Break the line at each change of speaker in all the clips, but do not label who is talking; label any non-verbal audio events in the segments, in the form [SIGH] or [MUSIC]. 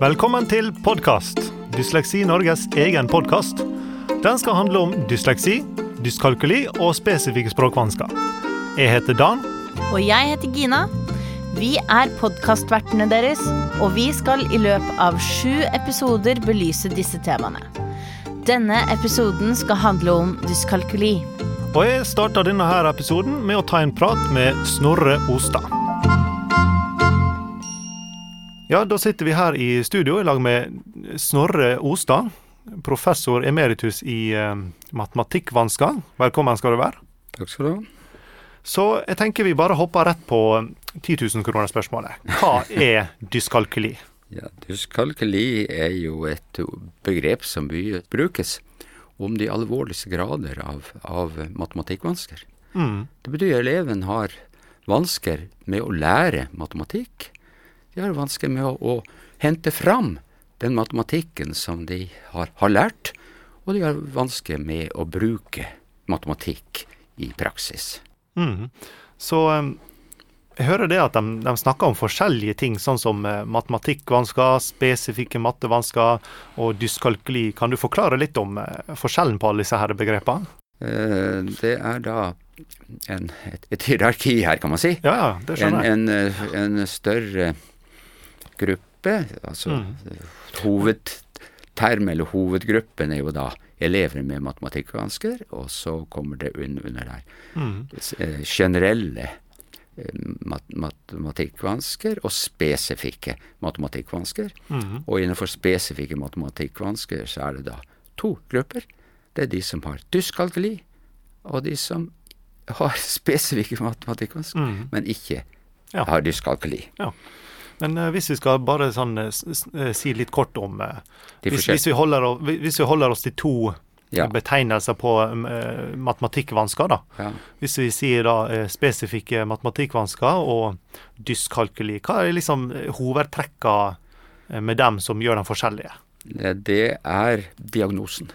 Velkommen til podkast. Dysleksi Norges egen podkast. Den skal handle om dysleksi, dyskalkuli og spesifikke språkvansker. Jeg heter Dan.
Og jeg heter Gina. Vi er podkastvertene deres, og vi skal i løpet av sju episoder belyse disse temaene. Denne episoden skal handle om dyskalkuli.
Og jeg starter denne her episoden med å ta en prat med Snorre Ostad. Ja, da sitter vi her i studio i lag med Snorre Ostad, professor emeritus i eh, matematikkvansker. Velkommen skal du være.
Takk skal du ha.
Så jeg tenker vi bare hopper rett på 10 000 kroner-spørsmålet. Hva er dyskalkuli?
Ja, dyskalkuli er jo et begrep som brukes om de alvorligste grader av, av matematikkvansker.
Mm.
Det betyr at eleven har vansker med å lære matematikk. De har vanskelig med å, å hente fram den matematikken som de har, har lært, og de har vanskelig med å bruke matematikk i praksis.
Mm. Så um, jeg hører det at de, de snakker om forskjellige ting, sånn som uh, matematikkvansker, spesifikke mattevansker og dyskalkuli. Kan du forklare litt om uh, forskjellen på alle disse her begrepene?
Uh, det er da en, et, et hierarki her, kan man si.
Ja, ja, det
En,
skjønner jeg.
en, eh, en større gruppe, altså hovedterm eller hovedgruppen er jo da elever med matematikkvansker, og så kommer det un, under der
Mm.
eh, generelle eh, mat, matematikkvansker og spesifikke matematikkvansker.
Mm.
Og innenfor spesifikke matematikkvansker så er det da to grupper. Det er de som har dyskalkuli, og de som har [LAUGHS] spesifikke matematikkvansker,
Mm.
men ikke
Ja.
har dyskalkuli.
Men uh, hvis vi skal bare sånn eh, si litt kort om
uh,
hvis, hvis, vi holder, hvis vi holder oss til to
Ja.
betegnelser på eh, matematikkvansker, da.
Ja.
Hvis vi sier da spesifikke matematikkvansker og dyskalkuli, hva er liksom hovedtrekka med dem som gjør dem forskjellige?
Det- Det er diagnosen.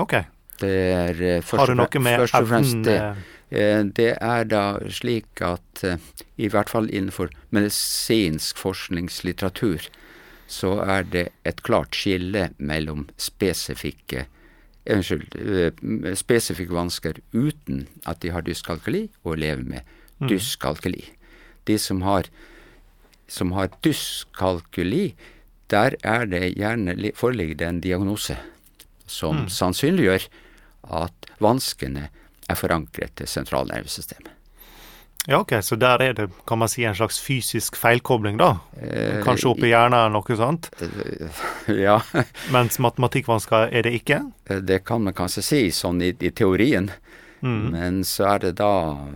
OK.
Det er først,
Har du
og
noe med
først og fremst
evnen
det.
eh,
Det er da slik at eh, i hvert fall innenfor medisinsk forskningslitteratur så er det et klart skille mellom spesifikke eh, Unnskyld, spesifikke vansker uten at de har dyskalkuli, og elever med
Mm.
dyskalkuli. De som har, som har dyskalkuli, der er det gjerne foreligger det en diagnose som
Mm.
sannsynliggjør at vanskene er forankret til sentralnervesystemet.
Ja, OK, så der er det, kan man si, en slags fysisk feilkobling, da?
Eh,
Kanskje oppi hjernen eller noe sånt? [LAUGHS]
Ja,
Mens matematikkvansker er det ikke?
det kan man kanskje si sånn i, i teorien,
Mm.
men så er det da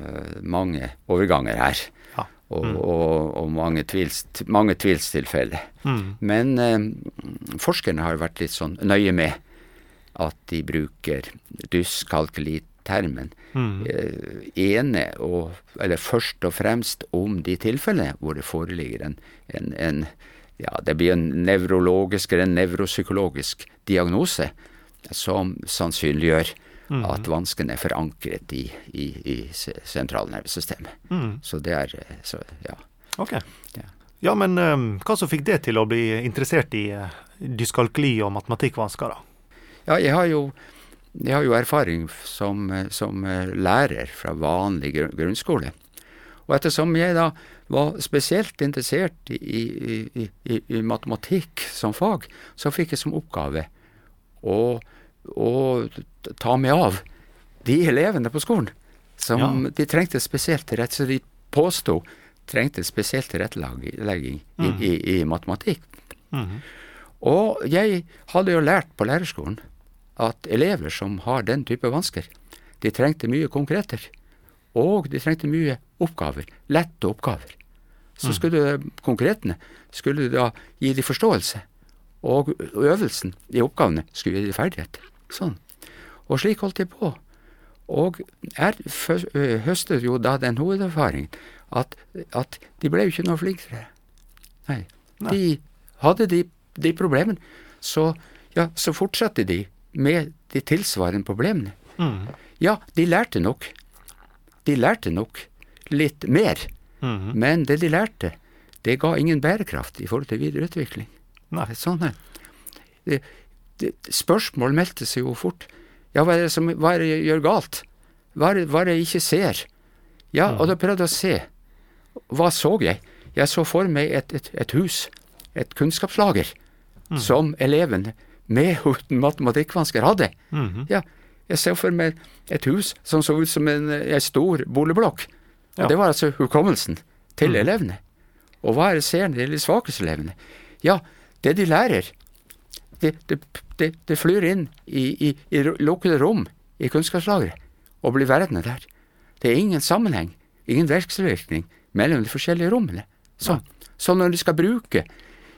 eh, mange overganger her.
Ja.
Og, og, og mange, tvils, mange tvilstilfeller.
Mm.
Men eh, forskerne har vært litt sånn nøye med at de bruker dyskalkulitermen
Mm.
eh, ene og Eller først og fremst om de tilfellene hvor det foreligger en, en, en Ja, det blir en nevrologisk eller en nevropsykologisk diagnose som sannsynliggjør
Mm.
at vansken er forankret i, i, i sentralnervesystemet.
Mm.
Så det er eh, så, Ja.
OK.
Ja.
Ja, men um, hva som fikk det til å bli interessert i uh, dyskalkuli og matematikkvansker, da?
Ja, jeg har jo, jeg har jo erfaring som, eh, som eh, lærer fra vanlig grunnskole. Og ettersom jeg da var spesielt interessert i, i, i, i, matematikk som fag, så fikk jeg som oppgave å, å ta meg av de elevene på skolen som
Ja.
de trengte spesielt tilrett, så de påsto trengte spesielt tilrettelegging i,
Mhm.
i, i matematikk.
Mm.
Og jeg hadde jo lært på lærerskolen at elever som har den type vansker, de trengte mye konkreter. Og de trengte mye oppgaver. Lette oppgaver. Så skulle konkretene skulle da gi de forståelse. Og øvelsen i oppgavene skulle gi de ferdighet. Sånn. Og slik holdt jeg på. Og jeg høstet jo da den hovederfaringen at, at de ble jo ikke noe flinkere. Nei.
Nei.
De hadde de, de problemene, så, ja, så fortsatte de med de tilsvarende problemene.
Mm.
Ja, de lærte nok. De lærte nok litt mer,
Mm.
men det de lærte, det ga ingen bærekraft i forhold til videreutvikling.
Nei.
Sånn er det. det. Spørsmål meldte seg jo fort. Ja, hva er det, som, hva er det jeg gjør galt? Hva er det, hva er det jeg ikke ser? Ja, og da prøvde jeg å se. Hva så jeg? Jeg så for meg et, et, et hus, et kunnskapslager, som eleven med [LAUGHS] uten matematikkvansker hadde.
Mhm.
Ja, jeg ser for meg et hus som så ut som en, en stor boligblokk. Og
Ja.
det var altså hukommelsen til elevene. Og hva er det ser de litt svakeste elevene? Ja, det de lærer, det, det, det, det flyr inn i, i, i lukkede rom i kunnskapslageret og blir værende der. Det er ingen sammenheng, ingen vekselvirkning mellom de forskjellige rommene. Så, så når de skal bruke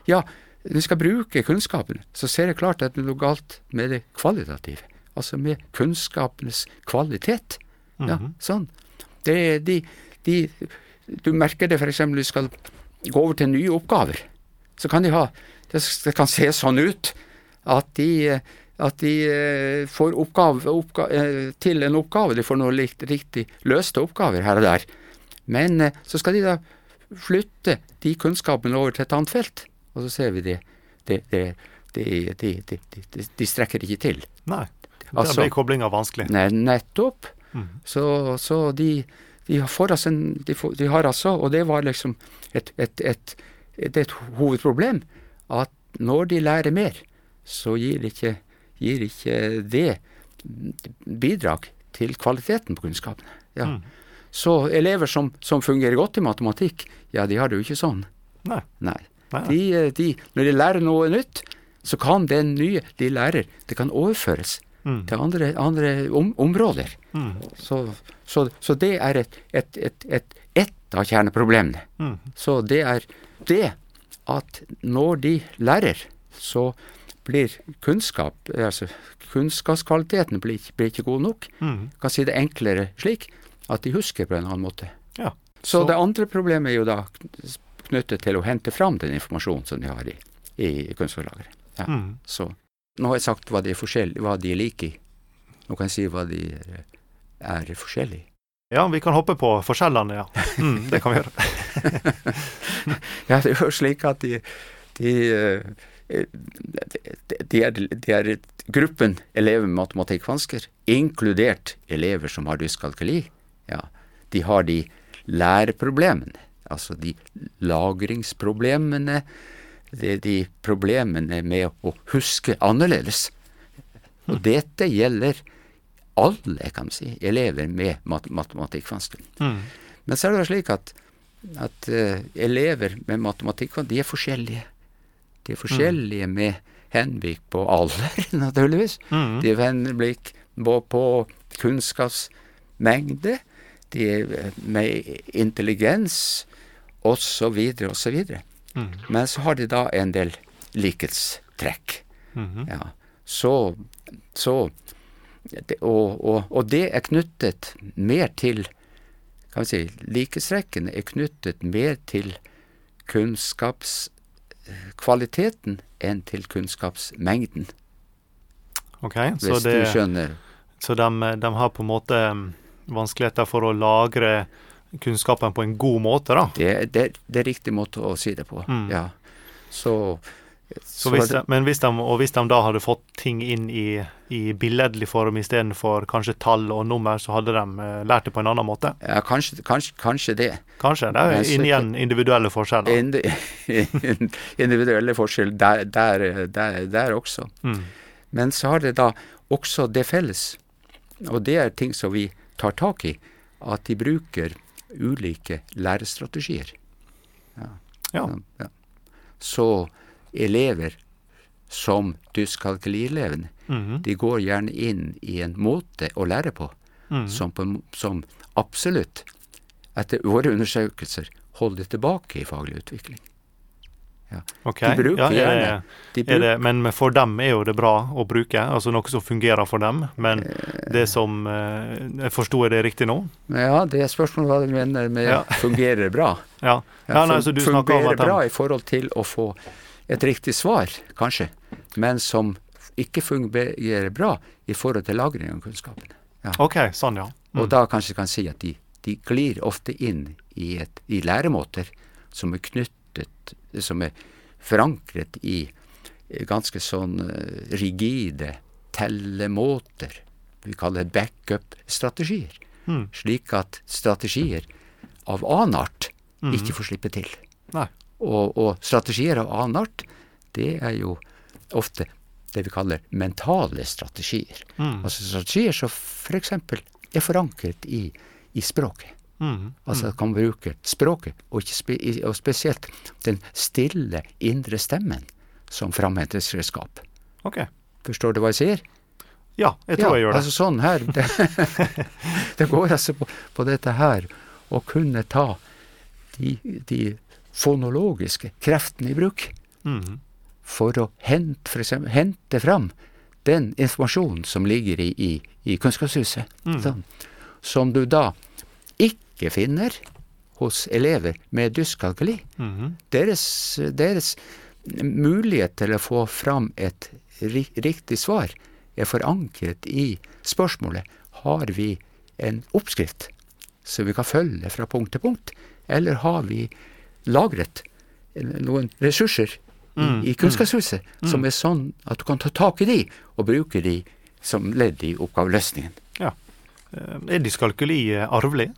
ja, de skal bruke kunnskapen, så ser jeg klart at det er noe galt med det kvalitative. Altså med kunnskapenes kvalitet. Ja, sånn. Det de, de Du merker det f.eks. når du skal gå over til nye oppgaver. Så kan de ha Det, kan se sånn ut at de at de eh, får oppgave, oppga, eh, til en oppgave. De får noe riktig løste oppgaver her og der. Men eh, så skal de da flytte de kunnskapene over til et annet felt, og så ser vi det. det, det de, de, strekker ikke til.
Nei.
Altså-
Der ble koblinga vanskelig.
Nei, nettopp.
Mm.
Så, så de, de, altså en, de, får, de har altså, og det var liksom et, et, et, et hovedproblem, at når de lærer mer, så gir ikke, gir ikke det bidrag til kvaliteten på kunnskapen. Ja.
Mm.
Så elever som, som fungerer godt i matematikk, ja, de har det jo ikke sånn.
Nei.
Nei. De, eh, de, når de lærer noe nytt, så kan det nye de lærer, det kan overføres
Mm.
til andre, andre om, områder.
Mm.
Så, så, så det er et, et, et, et, ett av kjerneproblemene.
Mm.
Så det er det at når de lærer, så blir kunnskap, altså kunnskapskvaliteten blir, blir ikke god nok.
Mm.
Kan si det enklere slik, at de husker på en annen måte.
Ja.
Så,
Så-
det andre problemet er jo da knyttet til å hente fram den informasjonen som de har i, i kunnskapslageret. Ja.
Mm.
Så nå har jeg sagt hva de er, hva de er like i. Nå kan jeg si hva de er, er forskjellige.
Ja, vi kan hoppe på forskjellene, ja. Mm, det kan vi gjøre. [LAUGHS]
Ja, det er jo slik at de, de, eh, de, er, de er gruppen elever med matematikkvansker, inkludert elever som har dyskalkuli. Ja, de har de læreproblemene, altså de lagringsproblemene, det er de problemene med å huske annerledes. Og dette gjelder alle, kan man si, elever med mat matematikkvansker.
Mm.
Men så er det slik at, at uh, elever med matematikkvansker, de er forskjellige. De er forskjellige med henblikk på alder, [LAUGHS] naturligvis.
Mm.
De er henblikk på, på kunnskapsmengde, de er med intelligens, osv., osv.
Mm.
Men så har de da en del likhetstrekk.
Mhm.
Ja. Så, så det, og, og, og det er knyttet mer til kan vi si, Likhetstrekkene er knyttet mer til kunnskapskvaliteten enn til kunnskapsmengden,
OK, så,
hvis
det,
du skjønner.
så de, de har på en måte mm, vanskeligheter for å lagre kunnskapen på en god måte, da.
Det, det, det er riktig måte å si det på.
Mm.
Ja. Så,
Så hvis de, men hvis de, og hvis de da hadde fått ting inn i, i billedlig form istedenfor kanskje tall og nummer, så hadde de eh, lært det på en annen måte?
ja, kanskje, kanskje, kanskje det.
Kanskje. Det er jo inn igjen individuelle forskjeller.
Indi- [LAUGHS] Individuelle forskjell der, der, der, der også.
Mm.
Men så har det da også det felles, og det er ting som vi tar tak i, at de bruker ulike lærestrategier.
Ja.
Ja. Så elever som dyskalkulielevene,
-hmm.
de går gjerne inn i en måte å lære på
Mhm.
som, på, som absolutt, etter våre undersøkelser, holder tilbake i faglig utvikling.
Ok.
De bruker
ja, er
gjerne de
bruker. det, Men for dem er jo det bra å bruke, altså noe som fungerer for dem. Men
Eh.
det som eh, Forsto jeg det riktig nå?
Ja, det er spørsmålet hva du mener med
Ja. [LAUGHS]
'fungerer bra'.
Ja.
Ja,
ja nei, så du
fungerer bra i forhold til å få et riktig svar, kanskje, men som ikke fungerer bra i forhold til lagring av kunnskapen. Ja.
OK, sånn, ja.
Og da kanskje kan si at de, de glir ofte inn i, et, i læremåter som er knyttet, som er forankret i ganske sånn eh, rigide tellemåter. Vi kaller det backup-strategier.
Mm.
Slik at strategier av annen art
mm.
ikke får slippe til. Og, og strategier av annen art, det er jo ofte det vi kaller mentale strategier.
Mm.
Altså strategier som f.eks. er forankret i, i språket.
Mm.
Altså at kan bruke språket, og, spe, og spesielt den stille indre stemmen som framhentingsredskap.
Okay.
Forstår du hva jeg sier?
Ja, jeg tror jeg gjør det.
Altså sånn her [LAUGHS] Det, det går altså på, på dette her å kunne ta de, de fonologiske kreftene i bruk
Mm.
for å hente, for eksempel, hente fram den informasjonen som ligger i, i, i Kunnskapshuset,
Mm.
sånn, som du da ikke finner hos elever med dyskalkuli.
Mhm.
Deres, deres mulighet til å få fram et riktig svar er forankret i spørsmålet har vi en oppskrift som vi kan følge fra punkt til punkt, eller har vi lagret noen ressurser i,
Mm,
i Kunnskapshuset som er sånn at du kan ta tak i de og bruke de som ledd i oppgaveløsningen.
Ja. Eh, Er dyskalkuli eh, arvelig?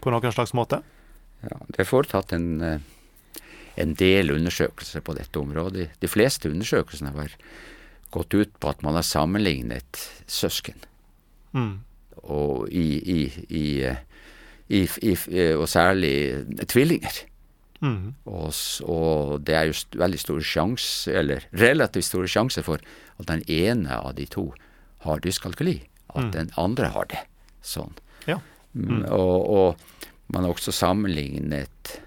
På noen slags måte?
Ja, det er foretatt en, eh, en del undersøkelser på dette området. De fleste undersøkelsene har gått ut på at man har sammenlignet søsken,
Mm.
og, i, i, i, eh, eh, og særlig tvillinger.
Mm.
Og, og det er jo veldig store sjanse, eller relativt store sjanser for at den ene av de to har dyskalkuli, at den andre har det. Sånn.
Ja.
Mm, Og, og man har også sammenlignet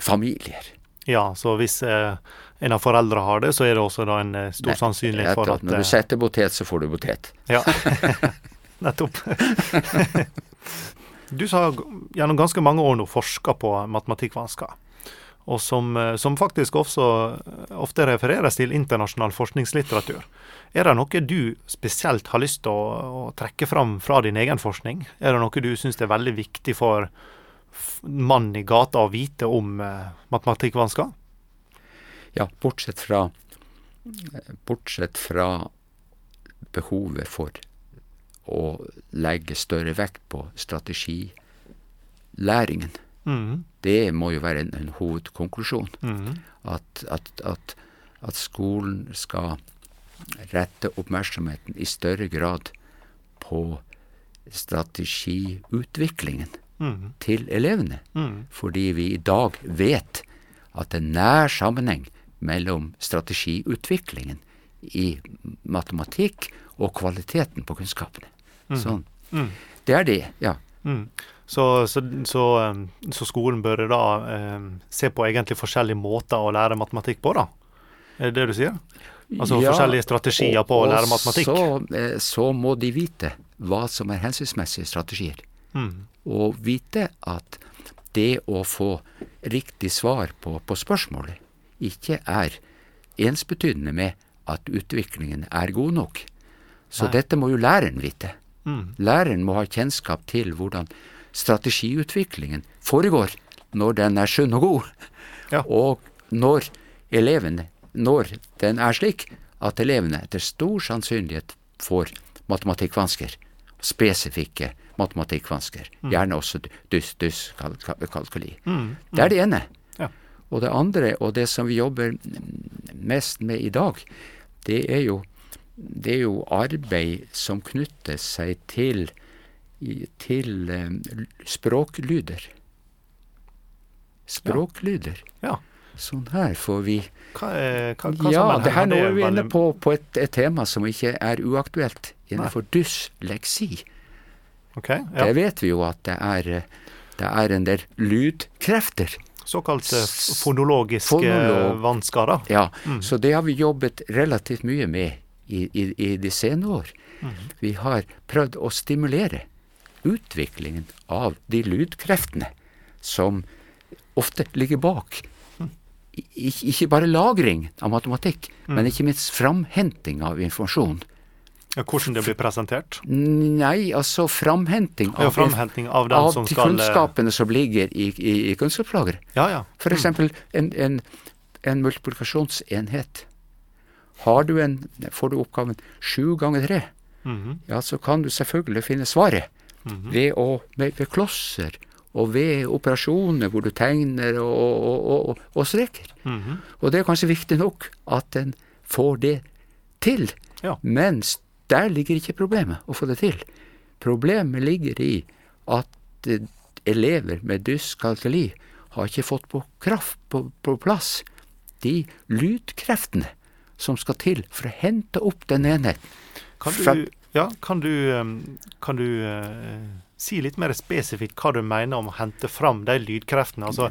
familier.
ja, så hvis eh, en av foreldrene har det, så er det også da en eh, stor
Nei,
sannsynlighet for at
Når
eh,
du setter potet, så får du potet.
Ja, [LAUGHS] [LAUGHS] nettopp. [LAUGHS] du har gjennom ganske mange år nå forska på matematikkvansker, og som, eh, som faktisk også eh, ofte refereres til internasjonal forskningslitteratur. Er det noe du spesielt har lyst til å, å trekke fram fra din egen forskning? Er det noe du syns er veldig viktig for mannen i gata å vite om eh, matematikkvansker?
Ja, bortsett fra Bortsett fra behovet for å legge større vekt på strategilæringen.
Mhm,
Det må jo være en, en hovedkonklusjon.
Mm.
At, at, at, at skolen skal rette oppmerksomheten i større grad på strategiutviklingen
mm.
til elevene.
mhm.
Fordi vi i dag vet at det er nær sammenheng mellom strategiutviklingen i matematikk og kvaliteten på kunnskapene. Sånn.
Mm.
Det er det, ja.
Mm. Så, så, så, um, så skolen bør da eh, se på egentlig forskjellige måter å lære matematikk på, da? Er det det du sier? Altså
Ja,
forskjellige strategier på å lære matematikk?
Så, eh, så må de vite hva som er hensiktsmessige strategier.
Mm.
Og vite at det å få riktig svar på, på spørsmålet ikke er ensbetydende med at utviklingen er god nok. Så
Nei.
dette må jo læreren vite.
Mm.
Læreren må ha kjennskap til hvordan strategiutviklingen foregår når den er sunn og god,
Ja.
og når elevene når den er slik at elevene etter stor sannsynlighet får matematikkvansker, spesifikke matematikkvansker, gjerne også dys-dys-kalkuli.
Mm.
Det er det ene.
Ja.
Og det andre, og det som vi jobber mest med i dag, det er jo, det er jo arbeid som knytter seg til, til eh, språklyder. Språklyder.
Ja.
Sånn her får vi
Hva, hva, hva
Ja, det her nå er vi inne på, på et, et tema som ikke er uaktuelt innenfor dysleksi.
Okay, ja.
Det vet vi jo at det er, eh, det er en del lydkrefter.
Såkalte fonologiske
fonolog-
vansker, da.
Ja,
Mm.
så det har vi jobbet relativt mye med i, i, i de senere år.
Mm.
Vi har prøvd å stimulere utviklingen av de lydkreftene som ofte ligger bak.
Mm.
Ikke- bare lagring av matematikk, men ikke minst framhenting av informasjon.
Ja, Hvordan det blir presentert.
Nei, altså framhenting
Ja,
av,
framhenting av den
av
som
de
skal eh,
kunnskapene som ligger i, i, i kunnskapslageret.
Ja, ja.
Eksempel en, en, en multiplikasjonsenhet du en, får du oppgaven sju ganger tre,
Mhm.
ja, så kan du selvfølgelig finne svaret ved, å, ved, ved klosser og ved operasjoner hvor du tegner og, og, og, og, og streker.
-hmm.
Og det er kanskje viktig nok at en får det til.
Ja.
Men der ligger ikke problemet, å få det til. Problemet ligger i at eh, elever med dyskalkuli har ikke fått på kraft på, på plass de lydkreftene som skal til for å hente opp den enheten.
Kan
Fra-
du, ja, kan du, kan du uh, si litt mer spesifikt hva du mener om å hente fram de lydkreftene? Altså,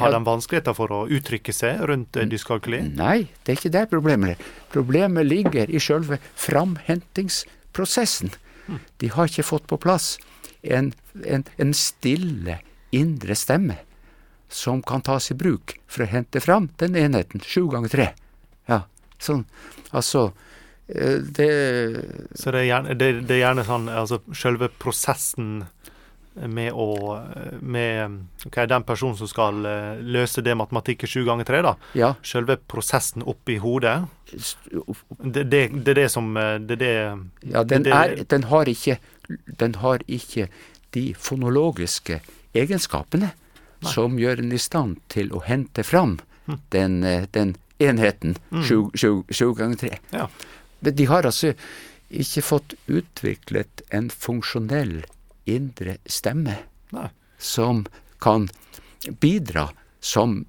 har de vanskeligheter for å uttrykke seg rundt eh, dyskalkuli?
Nei, det er ikke det problemet er. Problemet ligger i sjølve framhentingsprosessen. De har ikke fått på plass en, en, en stille indre stemme som kan tas i bruk for å hente fram den enheten sju ganger tre. Ja, sånn. Altså, eh, det
Så det er gjerne, det, det er gjerne sånn altså selve prosessen med å Med OK, den personen som skal eh, løse det matematikket sju ganger tre, da.
Ja.
Selve prosessen oppi hodet. Det, det, det er det som eh, Det det
Ja, den, er, den, har ikke, den har ikke de fonologiske egenskapene som gjør den i stand til å hente fram den, eh, den enheten sju, sju, ganger tre.
Ja.
De har altså ikke fått utviklet en funksjonell indre stemme
Nei.
som kan bidra som,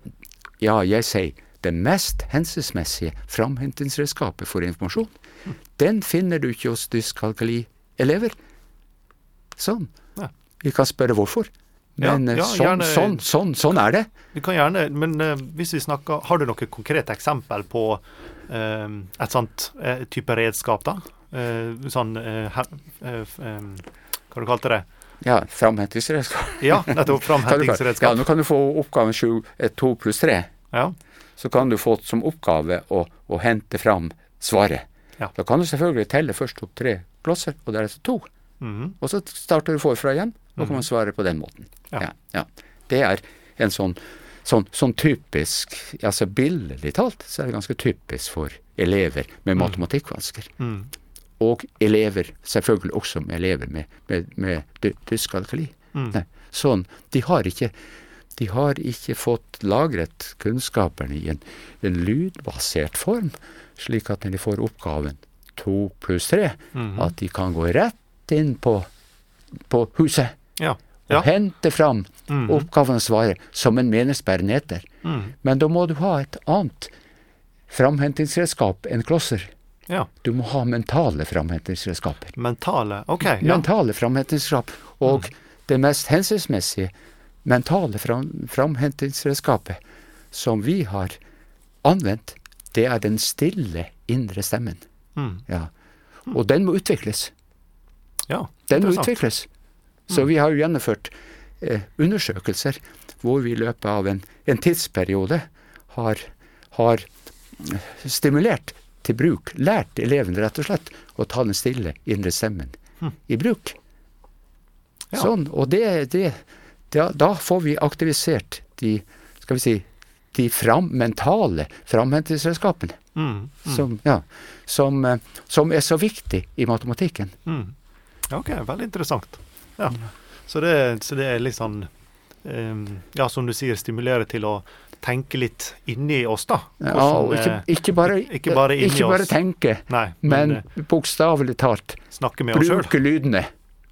ja, jeg sier, det mest hensiktsmessige framhentingsredskapet for informasjon. Den finner du ikke hos dyskalkali-elever. Sånn.
Nei.
Vi kan spørre hvorfor.
Ja,
Men ja,
ja,
sånn, sånn, sånn, sånn er det.
Vi kan gjerne, men eh, hvis vi snakker Har du noe konkret eksempel på eh, et sånt eh, type redskap, da? Eh, sånn eh, eh, eh, Hva du kalte det?
Ja, framhentingsredskap.
Ja, nettopp. [LAUGHS]
Framhentingsredskap. du- Ja, nå kan du få oppgaven sju, eh, to pluss 3.
Ja.
så kan du få som oppgave å, å hente fram svaret.
Ja.
Da kan du selvfølgelig telle først opp tre klosser, og deretter to.
Mhm.
Og så starter du forfra igjen, og kan man svare på den måten.
Ja.
Ja. Det er en sånn, sånn, sånn typisk altså Billedlig talt så er det ganske typisk for elever med matematikkvansker.
Mm.
Og elever, selvfølgelig også med elever med, med, med dy- dyskalkuli.
Mm.
Sånn, de har ikke de har ikke fått lagret kunnskapene i en, en lydbasert form, slik at når de får oppgaven to pluss tre,
Mhm.
at de kan gå rett inn på, på huset
Ja.
og hente fram
mm.
oppgaven svaret som en meningsbærende eter.
Mm.
Men da må du ha et annet framhentingsredskap enn klosser.
ja.
Du må ha mentale framhentingsredskaper.
Mentale. OK. Ja. Mm.
Mentale framhentingsredskap. Og det mest hensiktsmessige mentale fram, framhentingsredskapet som vi har anvendt, det er den stille indre stemmen.
Mm.
Ja. Og den må utvikles.
ja.
Den må utvikles. Så vi har jo gjennomført eh, undersøkelser hvor vi i løpet av en, en tidsperiode har, har eh, stimulert til bruk, lært elevene rett og slett å ta den stille indre stemmen i bruk.
Ja.
Sånn, og det, det da, da får vi aktivisert de, skal vi si, de fram, mentale framhentingsredskapene,
Mm. Mm.
som, ja, som, eh, som er så viktig i matematikken.
Mm. Ja, OK, veldig interessant. Ja. Så, det, så det er litt sånn um, Ja, som du sier, stimulere til å tenke litt inni oss, da.
Ja,
Hvordan,
og ikke,
eh,
ikke bare,
ikke bare
ikke bare tenke,
Nei, men,
men
eh,
bokstavelig talt bruke lydene.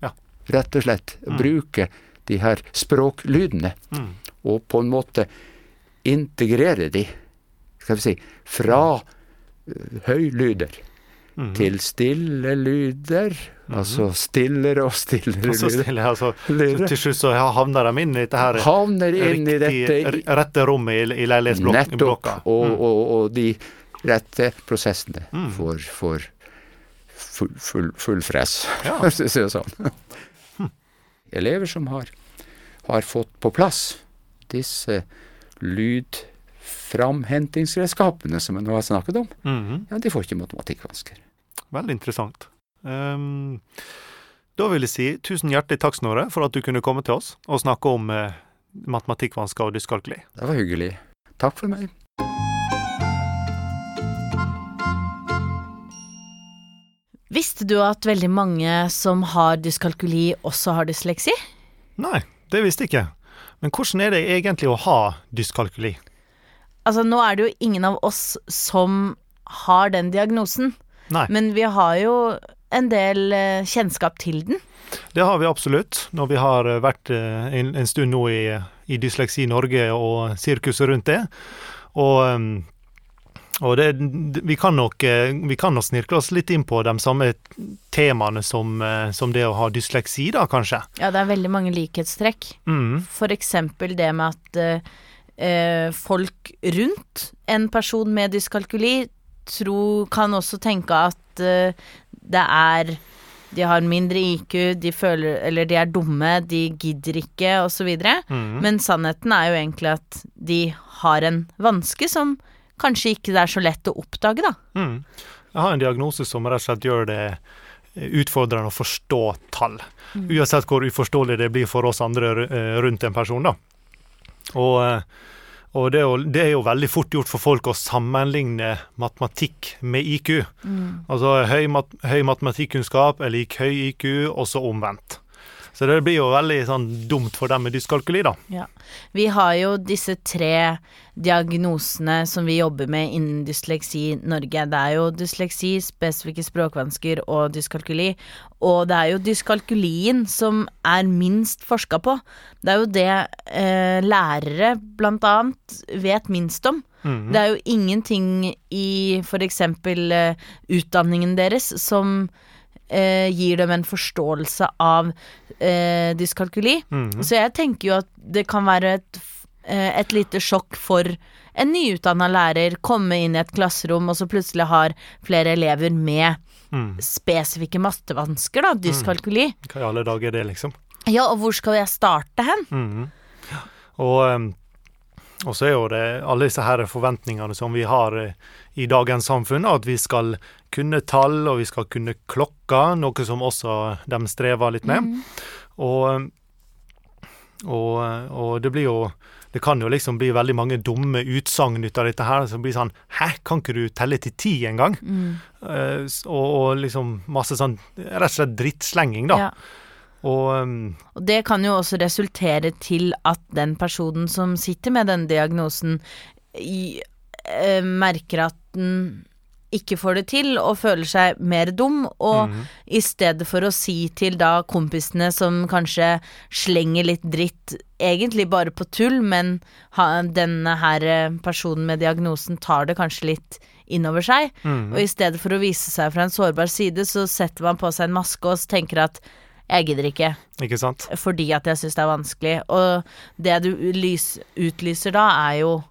Ja.
Rett og slett. Bruke de her språklydene,
Mm.
og på en måte integrere de, skal vi si, fra uh, høylyder
Mm.
til stille lyder, altså stillere og stillere
så
lyder.
stille, altså, så til slutt så havner de inn i dette her
Havner inn i dette
riktig, rette rommet i, i leilighetsblokka.
Nettopp. Og, og, og de rette prosessene
Mm.
for, for full, full, full fress,
Ja.
for å si det sånn. Elever som har, har fått på plass disse lydframhentingsredskapene som jeg nå har snakket om,
Mhm.
ja, de får ikke matematikkvansker.
Veldig interessant. Um, da vil jeg si tusen hjertelig takk, Snorre, for at du kunne komme til oss og snakke om eh, matematikkvansker og dyskalkuli.
Det var hyggelig. Takk for meg.
Visste du at veldig mange som har dyskalkuli, også har dysleksi?
Nei, det visste jeg ikke. Men hvordan er det egentlig å ha dyskalkuli?
Altså, nå er det jo ingen av oss som har den diagnosen,
Nei,
men vi har jo en del eh, kjennskap til den.
det har vi absolutt. Når vi har eh, vært eh, en, en stund nå i, i Dysleksi Norge og sirkuset rundt det. Og, og det, vi, kan nok, vi kan nok snirkle oss litt inn på de samme temaene som, som det å ha dysleksi, da, kanskje.
Ja, det er veldig mange likhetstrekk.
Mm,
For eksempel det med at eh, folk rundt en person med dyskalkuli tro, kan også tenke at uh, det er De har mindre IQ, de føler Eller de er dumme, de gidder ikke, osv.
mm.
Men sannheten er jo egentlig at de har en vanske som kanskje ikke det er så lett å oppdage, da.
Mm. Jeg har en diagnose som rett og slett gjør det utfordrende å forstå tall. Uansett hvor uforståelig det blir for oss andre eh, rundt en person. da. Og, eh, og det, er jo, det er jo veldig fort gjort for folk å sammenligne matematikk med IQ. Altså høy, mat, høy matematikkunnskap er lik høy IQ, og så omvendt. Så det blir jo veldig sånn dumt for dem med dyskalkuli, da.
Ja. Vi har jo disse tre diagnosene som vi jobber med innen Dysleksi Norge. Det er jo dysleksi, spesifikke språkvansker og dyskalkuli. Og det er jo dyskalkulien som er minst forska på. Det er jo det eh, lærere blant annet vet minst om.
Mhm.
Det er jo ingenting i eksempel eh, utdanningen deres som eh, gir dem en forståelse av eh, dyskalkuli.
Mhm.
Så jeg tenker jo at det kan være et, eh, et lite sjokk for en nyutdanna lærer komme inn i et klasserom, og så plutselig har flere elever med
Mm.
spesifikke mattevansker, da, dyskalkuli.
Hva i alle dager er det, liksom?
Ja, og hvor skal jeg starte hen?
-hmm. Og, ehm, og så er jo det alle disse her forventningene som vi har eh, i dagens samfunn, at vi skal kunne tall, og vi skal kunne klokka, noe som også de strever litt med. Og, ehm, og, og det blir jo Det kan jo liksom bli veldig mange dumme utsagn ut av dette her, som blir sånn Hæ, kan ikke du telle til ti engang? Mm. Uh, og, og liksom masse sånn rett og slett drittslenging, da.
Ja.
Og um,
Og det kan jo også resultere til at den personen som sitter med den diagnosen, i, eh, merker at den ikke får det til, og føler seg mer dum, og
Mhm.
i stedet for å si til da kompisene som kanskje slenger litt dritt, egentlig bare på tull, men ha, denne her eh, personen med diagnosen tar det kanskje litt innover seg,
mhm.
og i stedet for å vise seg fra en sårbar side, så setter man på seg en maske og tenker at jeg gidder ikke
Ikke sant?
fordi at jeg syns det er vanskelig. Og det du lys, utlyser da, er jo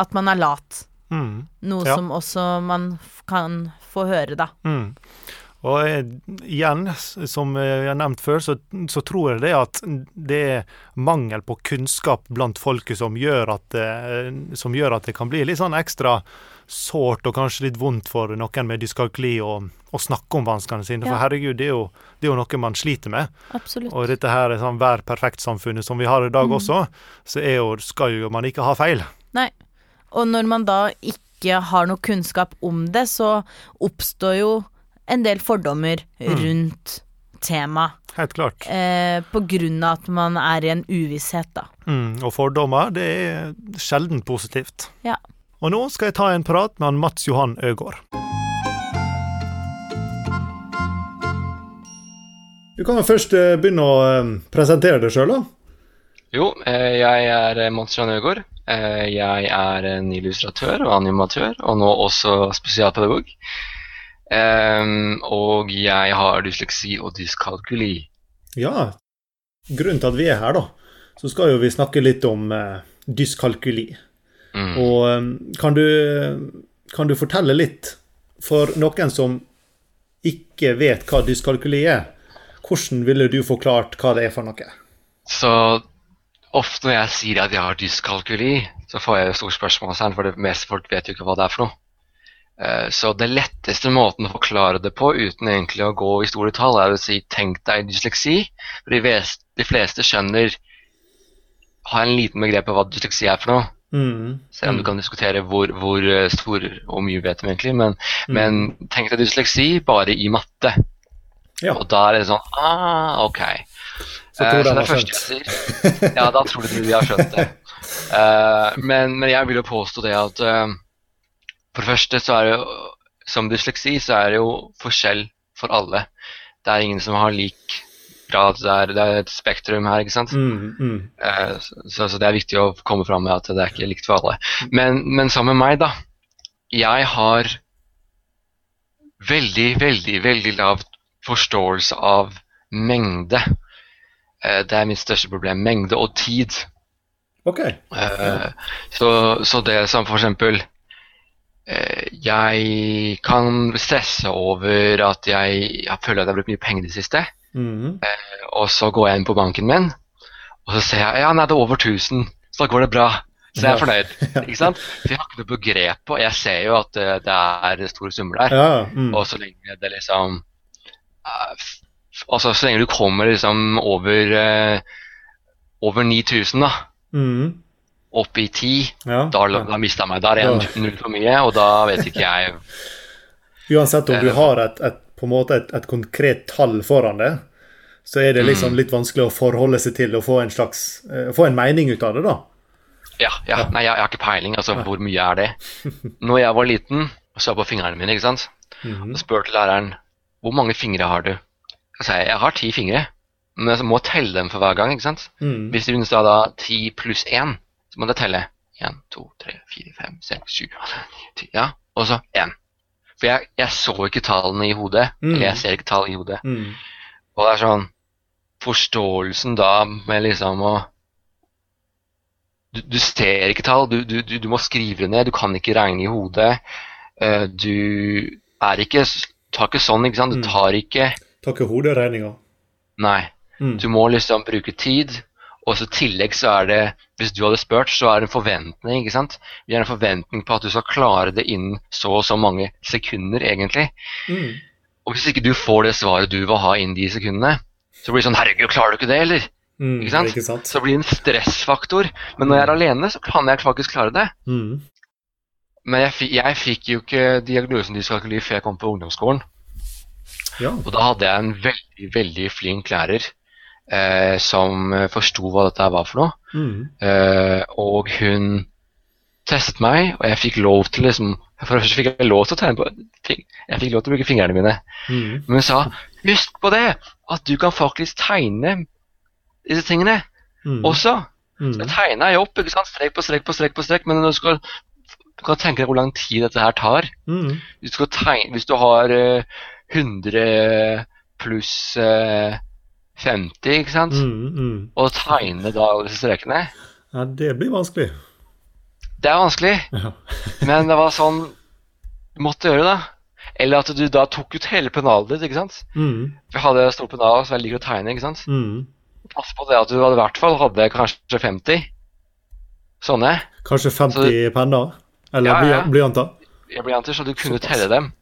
at man er lat.
Mm.
Noe
Ja.
som også man kan få høre, da.
Mm. Og eh, igjen, som eh, jeg har nevnt før, så, så tror jeg det at det er mangel på kunnskap blant folket som gjør at, det, som gjør at det kan bli litt sånn ekstra sårt og kanskje litt vondt for noen med dyskalkuli å, å snakke om vanskene sine.
Ja.
For herregud, det er, jo, det er jo noe man sliter med.
Absolutt.
Og dette her er sånn vær perfekt-samfunnet som vi har i dag
Mm.
også, så jo, skal jo man ikke ha feil.
Nei. Og når man da ikke har noe kunnskap om det, så oppstår jo en del fordommer
Mm.
rundt temaet.
Helt klart.
Eh, på grunn av at man er i en uvisshet, da.
Mm, og fordommer, det er sjelden positivt.
Ja.
Og nå skal jeg ta en prat med han Mats Johan Øgård. Du kan jo først eh, begynne å eh, presentere deg sjøl, da.
Jo, eh, jeg er Mats Øgaard. Eh, Jeg er en illustratør og animatør, og nå også spesialpedagog. Ehm, Og jeg har dysleksi og dyskalkuli.
Ja, grunnen til at vi er her, da, så skal jo vi snakke litt om uh, dyskalkuli.
Mm.
Og um, kan du, kan du fortelle litt, for noen som ikke vet hva dyskalkuli er, hvordan ville du forklart hva det er for noe?
Så ofte når jeg sier at jeg har dyskalkuli, så får jeg jo stort spørsmålstegn, for det meste folk vet jo ikke hva det er for noe. Eh, Så det letteste måten å forklare det på, uten egentlig å gå i store tall, er å si 'tenk deg dysleksi'. For de, fleste skjønner Har en liten begrep av hva dysleksi er for noe.
Mm.
Selv om du kan diskutere hvor, hvor eh, stor og mye vet de egentlig. Men,
Mm.
men tenk deg dysleksi bare i matte.
Ja.
Og da er det sånn Ah, ok.
Så
Eh,
tror de
det
har
sier. Ja, da tror du de har skjønt det. Uh, [LAUGHS] men, men jeg vil jo påstå det at eh, For det første så er det jo Som dysleksi så er det jo forskjell for alle. Det er ingen som har lik grad. Det er, det er et spektrum her, ikke sant.
Mm, mm.
Eh, så, så det er viktig å komme fram med at det er ikke likt for alle. Men, men sammen med meg, da. Jeg har veldig, veldig, veldig lav forståelse av mengde. Eh, det er mitt største problem. Mengde og tid.
OK.
Eh, så, så det som for eksempel Jeg kan stresse over at jeg, jeg føler at jeg har brukt mye penger i det siste.
Mm.
Og så går jeg inn på banken min, og så ser jeg ja, nei, det er over 1000. Så da går det bra. Så jeg er fornøyd. [LAUGHS] ikke sant? For jeg har ikke noe begrep på Jeg ser jo at uh, det er store summer der.
Ja. Mm.
Og så lenge det liksom uh, Altså så lenge du kommer liksom over uh, over 9000, da,
Mm.
Opp i 10,
Ja.
da, da mista jeg meg. Da er
Ja.
null for mye, og da vet ikke jeg [LAUGHS]
Uansett om du
Eh.
har et, et, på en måte et, et konkret tall foran det, så er det
Mm.
liksom litt vanskelig å forholde seg til og få en slags eh, få en mening ut av det, da.
Ja, ja. Nei, jeg, jeg har ikke peiling. Altså, hvor mye er det? [LAUGHS] Når jeg var liten og jeg på fingrene mine, ikke sant,
Mhm.
og spurte læreren hvor mange fingre har du. Så sa jeg jeg har ti fingre, men jeg må telle dem for hver gang. ikke sant?
Mm.
Hvis du da ti pluss én, så må du telle én, to, tre, fire, fem, seks, sju, åtte, ni, ti. Ja, og så én. For jeg, jeg så ikke tallene i hodet.
Mm.
Eller jeg ser ikke tall i hodet.
Mm.
Og det er sånn Forståelsen da med liksom å du, du ser ikke tall, du, du, du, du må skrive det ned, du kan ikke regne i hodet. Eh, du er ikke Tar ikke sånn, ikke sant. Du
Mm.
tar ikke
Tar ikke hoderegninga.
Nei.
Mm.
Du må liksom bruke tid. Og så i tillegg så er det Hvis du hadde spurt, så er det en forventning, ikke sant. Vi har en forventning på at du skal klare det innen så og så mange sekunder, egentlig.
Mm.
Og hvis ikke du får det svaret du vil ha innen de sekundene, så blir det sånn Herregud, klarer du ikke det, eller?
Mm.
Ikke sant?
Ikke sant?
Så blir det en stressfaktor. Men når jeg er alene, så kan jeg faktisk klare det.
Mm.
Men jeg, jeg fikk jo ikke diagnosen dyskalkuli før jeg kom på ungdomsskolen.
Ja.
Og da hadde jeg en veldig, veldig flink lærer eh, som eh, forsto hva dette var for noe.
Mm.
Eh, og hun testet meg, og jeg fikk lov til liksom For det første fikk jeg lov til å tegne på. Jeg fikk lov til å bruke fingrene mine.
Mm.
Men hun sa husk på det, at du kan faktisk tegne disse tingene
Mm.
også.
Mm.
Jeg tegna jo opp, ikke sant? strek på strek på strek, på strek, men du, skal, du kan tenke deg hvor lang tid dette her tar.
Mm.
Du skal tegne, hvis du har uh, 100 pluss eh, 50, ikke sant,
Mm. Mm.
og tegne da alle disse strekene
Ja, det blir vanskelig.
Det er vanskelig,
Ja. [LAUGHS]
men det var sånn du måtte gjøre det. Eller at du da tok ut hele pennalet ditt, ikke sant.
Mm.
Jeg hadde stor pennal, så jeg liker å tegne, ikke sant.
Mm.
Pass på det at du hadde, i hvert fall hadde kanskje 50 sånne
Kanskje 50 penner? Eller
Ja, ja.
bly- blyanter?
blyanter, så du kunne telle dem.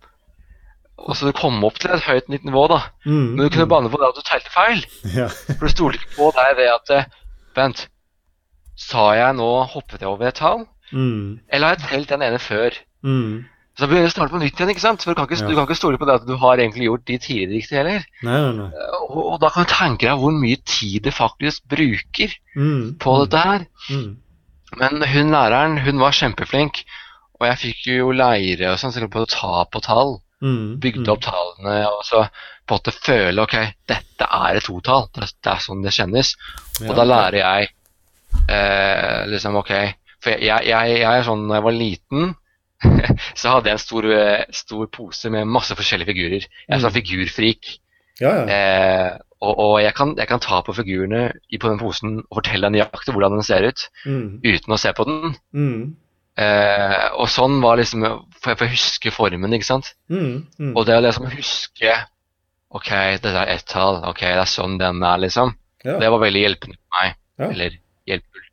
Og så du kom opp til et høyt nytt nivå, da.
Mm.
Men du kunne banne på det at du telte feil.
Ja.
For du stoler ikke på deg ved at eh, Vent, sa jeg nå hoppet jeg over et tall?
Mm.
Eller har jeg telt den ene før?
Mm.
Så da begynner du å starte på nytt igjen, ikke sant? For du kan ikke,
Ja.
du kan ikke stole på det at du har egentlig gjort de tidligere riktig heller.
Nei, nei, nei.
Og, og da kan du tenke deg hvor mye tid det faktisk bruker
Mm.
på dette her.
Mm.
Men hun læreren, hun var kjempeflink. Og jeg fikk jo leire og sånn, sikkert på å ta på tall.
Mm.
Bygde opp tallene og så på en måte føle ok, dette er et totall. Det, det er sånn det kjennes.
Ja,
Og da lærer jeg eh, liksom ok For jeg, jeg, jeg er sånn når jeg var liten, [LAUGHS] så hadde jeg en stor, eh, stor pose med masse forskjellige figurer. Jeg er sånn
Mm.
figurfrik.
Ja, ja.
Eh, og og jeg, kan, jeg kan ta på figurene på den posen og fortelle deg nøyaktig hvordan den ser ut,
Mm.
uten å se på den.
Mm.
Eh, og sånn var liksom For jeg får huske formen, ikke sant.
Mm. Mm.
Og det å liksom huske Ok, dette er ett tall. Ok, det er sånn den er, liksom.
Ja.
Det var veldig hjelpende for meg.
Ja.
Eller hjelpefull.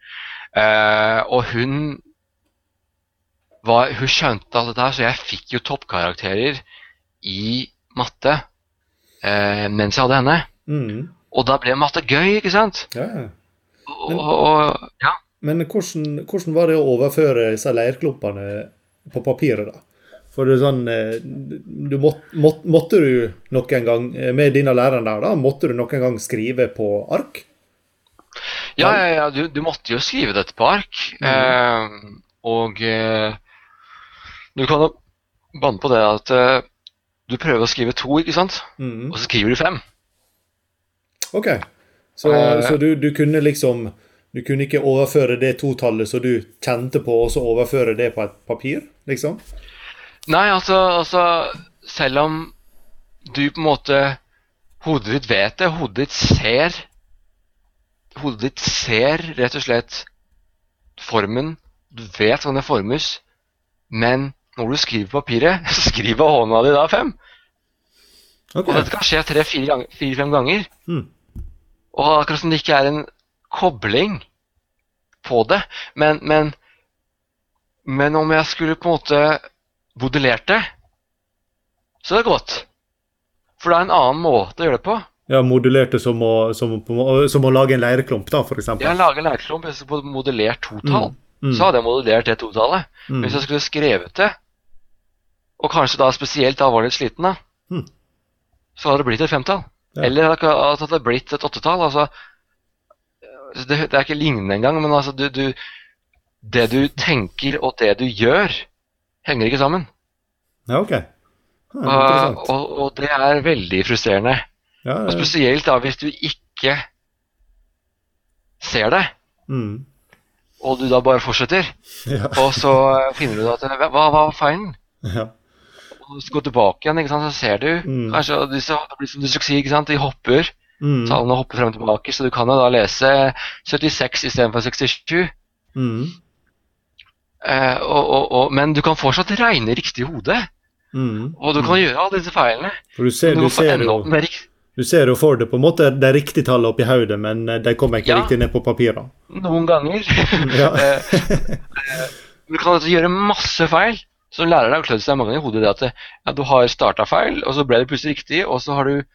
Eh, og hun var, Hun skjønte alt dette her, så jeg fikk jo toppkarakterer i matte eh, mens jeg hadde henne.
Mm.
Og da ble matte gøy, ikke sant?
Ja, Men,
og, og, ja.
Men hvordan, hvordan var det å overføre disse leirklumpene på papiret, da? For det er sånn eh, du må, må, Måtte du noen gang, eh, med dine lærere der, da, måtte du noen gang skrive på ark?
Ja, ja, ja du, du, måtte jo skrive dette på ark. Mm. Eh, og eh, du kan jo banne på det at eh, du prøver å skrive to, ikke sant? Mm. Og så skriver du fem.
OK. Så, uh, så du, du, kunne liksom Du kunne ikke overføre det totallet som du kjente på, og så overføre det på et papir, liksom?
Nei, altså, altså Selv om du på en måte Hodet ditt vet det, hodet ditt ser Hodet ditt ser rett og slett formen. Du vet hvordan det formes. Men når du skriver på papiret, [LAUGHS] så skriver hånda di da fem. Okay. Og dette kan skje tre-fire-fem ganger. Mm. Og akkurat som det ikke er en kobling på det. Men, men, men om jeg skulle på en måte modellert det, så er det godt. For det er en annen måte å gjøre det på.
Ja, Modellert det som å, som, som å lage en leirklump, da, f.eks.?
Ja, lage en leirklump. Hvis skulle modellert totall, mm. mm. så hadde jeg modellert det totallet. Mm. Hvis jeg skulle skrevet det, og kanskje da spesielt da var litt sliten, da, mm. så hadde det blitt et femtall. Ja. Eller at det hadde blitt et åttetall. Altså, det, det, er ikke lignende engang, men altså, du, du, det du tenker og det du gjør, henger ikke sammen.
Ja, ok.
Ja, og, og, og, det er veldig frustrerende. Ja, og spesielt da hvis du ikke ser det, mm. og du da bare fortsetter, og så finner du at Hva, hva var feilen? Ja gå tilbake igjen, ikke sant? så ser du mm. kanskje og disse, Det blir som dysleksi, ikke sant? de hopper. Mm. Tallene hopper frem og tilbake, så du kan jo da lese 76 istedenfor 67. Mm. Eh, og, og, og, men du kan fortsatt regne riktig i hodet. Mm. Og du kan gjøre alle disse feilene.
For du ser, du, ser jo, du ser jo for deg på en måte det riktige tallet oppi hodet, men eh, de kommer ikke ja. riktig ned på papiret.
Noen ganger. [LAUGHS] Eh, eh, du kan altså gjøre masse feil. Så deg å klø seg mange ganger i hodet det at ja, du har starta feil, og så ble det plutselig riktig, og så har du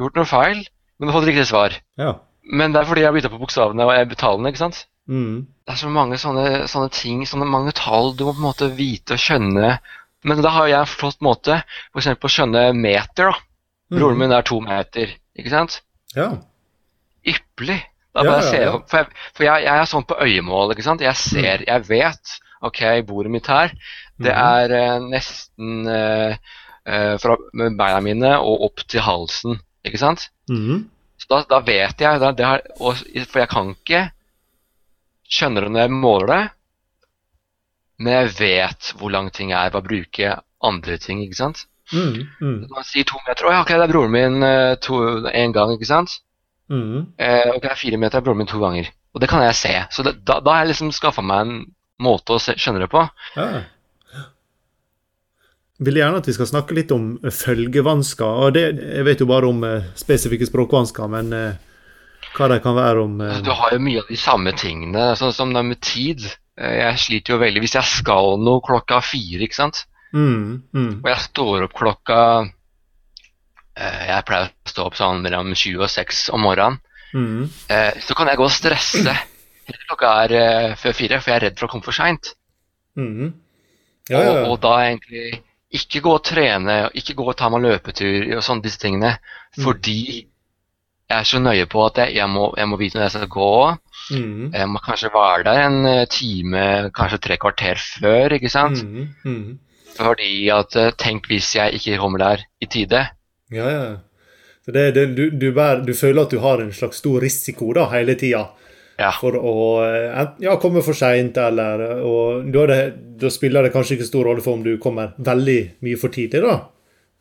gjort noe feil, men du har fått riktig svar. Ja. Men det er fordi jeg har bytta på bokstavene og jeg betalende, ikke sant? Mm. Det er så mange sånne, sånne, ting, sånne mange tall du må på en måte vite og skjønne. Men da har jeg en flott måte f.eks. å skjønne meter. da. Mm. Broren min er to meter, ikke sant? Ja. Ypperlig. Da ja, ja, ja. For, jeg, for jeg, jeg, er sånn på øyemål, ikke sant. Jeg ser, jeg vet. Ok, bordet mitt her. Det mhm. er eh, nesten eh, eh, fra beina mine og opp til halsen, ikke sant? Mm. Så da, da, vet jeg da, har, og, For jeg kan ikke skjønne det når jeg måler det, men jeg vet hvor lang ting er ved å bruke andre ting, ikke sant? Mm, mm. Man sier to meter. Å ja, ok, det er broren min én gang, ikke sant? Mm. Eh, ok, fire meter er broren min to ganger. Og det kan jeg se. Så det, da, da, har jeg liksom skaffa meg en måte å se, skjønne det på. Ja
vil gjerne at vi skal snakke litt om følgevansker. og det, Jeg vet jo bare om uh, spesifikke språkvansker, men uh, hva det kan være om.
Du har jo mye av de samme tingene, sånn som det med tid. Jeg sliter jo veldig hvis jeg skal noe klokka fire, ikke sant. Mm, mm. Og jeg står opp klokka Jeg pleier å stå opp sånn mellom sju og seks om morgenen. Mm. Så kan jeg gå og stresse helt klokka er før fire, for jeg er redd for å komme for seint. Mm. Ja, ja, ja. og, og da egentlig ikke gå og trene, ikke gå og ta meg løpetur og sånne disse tingene. Mm. Fordi jeg er så nøye på at jeg, jeg, må, jeg må, vite når jeg skal gå. Mm. Jeg må kanskje være der en eh, time, kanskje tre kvarter før, ikke sant? Mm. mm. Fordi at eh, Tenk hvis jeg ikke kommer der i tide.
Ja, ja. Så det, det, du, du, du, føler at du har en slags stor risiko da, hele tida? Ja. for å eh, ja, komme for seint, eller og da, det, da, spiller det kanskje ikke stor rolle for om du kommer veldig mye for tidlig, da?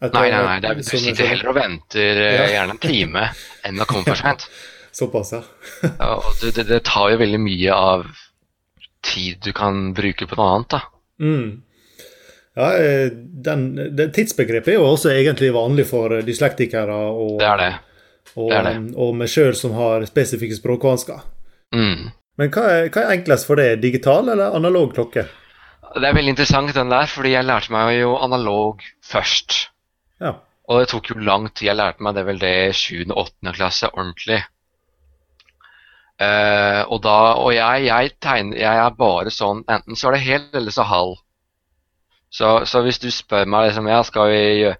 Etter, nei, nei, nei. Det er, du sitter sånn- heller og venter eh, ja. gjerne en time enn å komme for seint. [LAUGHS]
Såpass, ja. [LAUGHS]
ja og det, det, tar jo veldig mye av tid du kan bruke på noe annet, da. Mm.
Ja, eh, den, det Tidsbegrepet er jo også egentlig vanlig for dyslektikere og,
det er det.
og, og meg sjøl som har spesifikke språkvansker. Mm. Men hva er, hva er, enklest for deg, digital eller analog klokke?
Det er veldig interessant den der, fordi jeg lærte meg jo analog først. Ja. Og det tok jo lang tid. Jeg lærte meg det vel det i 7. og 8. klasse ordentlig. Uh, og da, og jeg, jeg tegner Jeg er bare sånn Enten så er det hel, eller så halv. Så, så hvis du spør meg liksom, ja, skal vi gjøre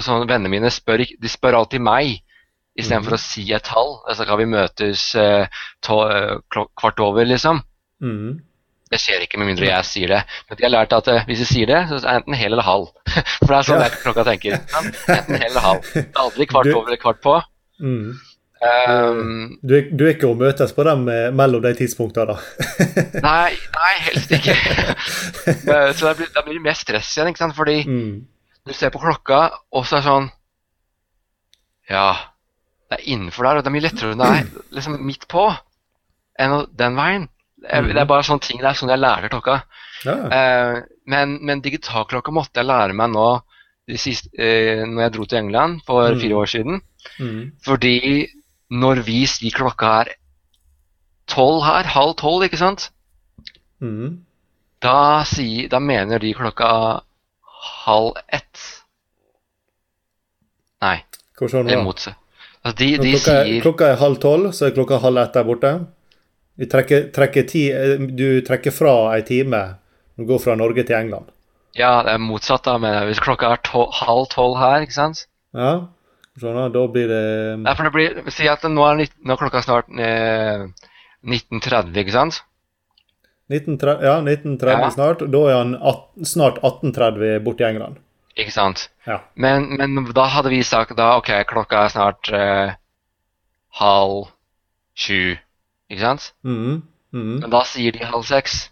sånn, Vennene mine spør, de spør alltid meg istedenfor å si et tall. Altså, kan vi møtes eh, eh, kvart over, liksom?
Mm.
Det skjer ikke med mindre jeg sier det. Men de har lært at eh, hvis jeg sier det, så er det enten hel eller halv. [LAUGHS] For det er sånn
Ja.
klokka tenker. [LAUGHS] Enten hel eller halv. Det er aldri kvart
Du-
over eller kvart på.
Mm.
Um,
Du, er- du er ikke å møtes på dem eh, mellom de tidspunktene, da? [LAUGHS]
nei, nei, helst ikke. Så da blir, da blir det mer stress igjen, ikke sant. Fordi
Mm.
du ser på klokka, og så er det sånn Ja, det er innenfor der, og det er mye lettere når det er liksom midt på enn den veien. Jeg, det er bare sånne ting, det er sånn jeg lærer klokka.
Ja.
Eh, men, men digitalklokka måtte jeg lære meg nå siste, eh, når jeg dro til England for
Mm.
fire år siden.
Mm.
Fordi når vi sier klokka er tolv her, halv tolv, ikke sant,
Mm.
da, sier, da mener de klokka halv ett. Nei, eller motsatt. Altså, de, de
klokka, er,
sier
klokka er halv tolv, så er klokka halv ett der borte. Vi trekker, trekker ti, eh, du trekker fra ei time når du går fra Norge til England.
Ja, det er motsatt, da. Men hvis klokka er tol halv tolv her, ikke sant
Ja, skjønner, da blir det
Nei, for det blir, Si at nå er, nitt- nå er klokka snart eh, 19.30, ikke sant?
1930, ja, 1930
Ja.
snart. Da er han at, snart 1830 borte i England.
Ikke sant?
Ja.
Men, men da hadde vi sagt da OK, klokka er snart eh, halv sju, ikke sant?
Mm, mm.
Men da sier de halv seks.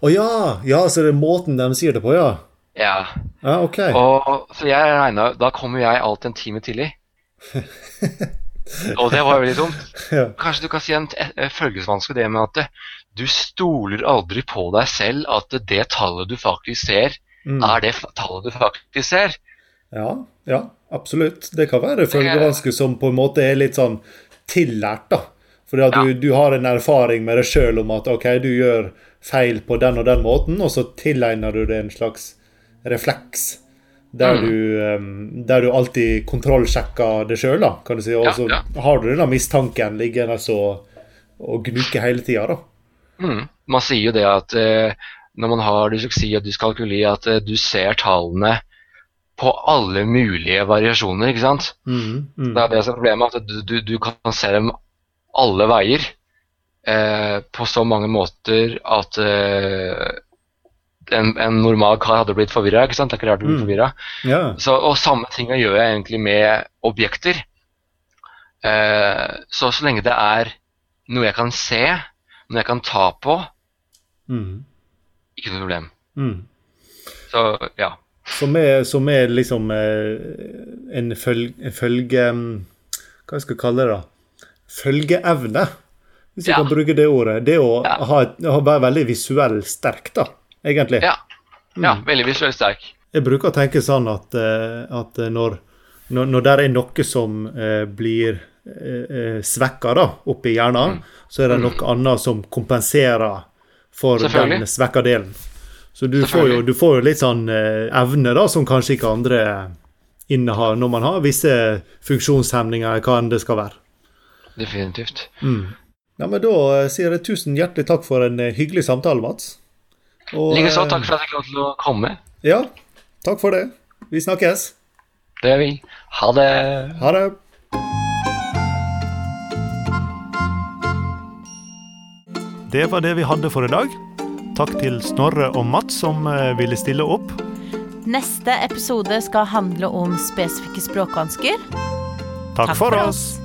Å ja! Ja, så det er måten de sier det på, ja.
Ja.
Ja, OK.
Og, så jeg regna Da kommer jeg alltid en time tidlig. [LAUGHS] Og det var jo litt dumt.
Ja.
Kanskje du kan si en eh, følgesvanske det med at du stoler aldri på deg selv at det tallet du faktisk ser,
Mm.
er det tallet du faktisk ser.
Ja, ja, absolutt. Det kan være følgevansker som på en måte er litt sånn tillært, da. Fordi at du, du har en erfaring med deg sjøl om at OK, du gjør feil på den og den måten, og så tilegner du det en slags refleks. Der,
Mm.
du, um, der du alltid kontrollsjekker det sjøl, kan du si. Og så
ja.
har du denne mistanken liggende så og gnukke hele tida, da.
Mm. Man sier jo det at eh, når man har dysleksi og dyskalkuli, at eh, du ser tallene på alle mulige variasjoner, ikke sant?
Mm, mm.
Det er det som er problemet, at du, du, du kan se dem alle veier eh, på så mange måter at eh, en, en normal kar hadde blitt forvirra. Det er ikke rart du blir
Mm.
forvirra.
Ja.
Så, og samme tinga gjør jeg egentlig med objekter. Eh, så så lenge det er noe jeg kan se, noe jeg kan ta på,
Mm,
ikke noe problem.
mm.
Så ja.
Som er, som er liksom eh, en, følge, en følge Hva skal jeg kalle det? da? Følgeevne, hvis jeg
Ja.
kan bruke det ordet. Det å
Ja.
ha være veldig visuell sterk, da, egentlig.
Ja, ja veldig visuell sterk.
Jeg bruker å tenke sånn at, eh, at når, når, når det er noe som eh, blir eh, svekka da, oppi hjernen, så er det noe annet som kompenserer for den svekka delen. Så du får, jo, du får jo litt sånn eh, evne da, som kanskje ikke andre innehar når man har visse funksjonshemninger, hva enn det skal være.
Definitivt.
Ja, men Da eh, sier jeg tusen hjertelig takk for en eh, hyggelig samtale, Mats.
Likeså, takk for at jeg fikk lov til å komme.
Ja, takk for det. Vi snakkes.
Det gjør vi. Ha det.
Ha det. Det var det vi hadde for i dag. Takk til Snorre og Mats som eh, ville stille opp.
Neste episode skal handle om spesifikke språkvansker.
Takk, for oss.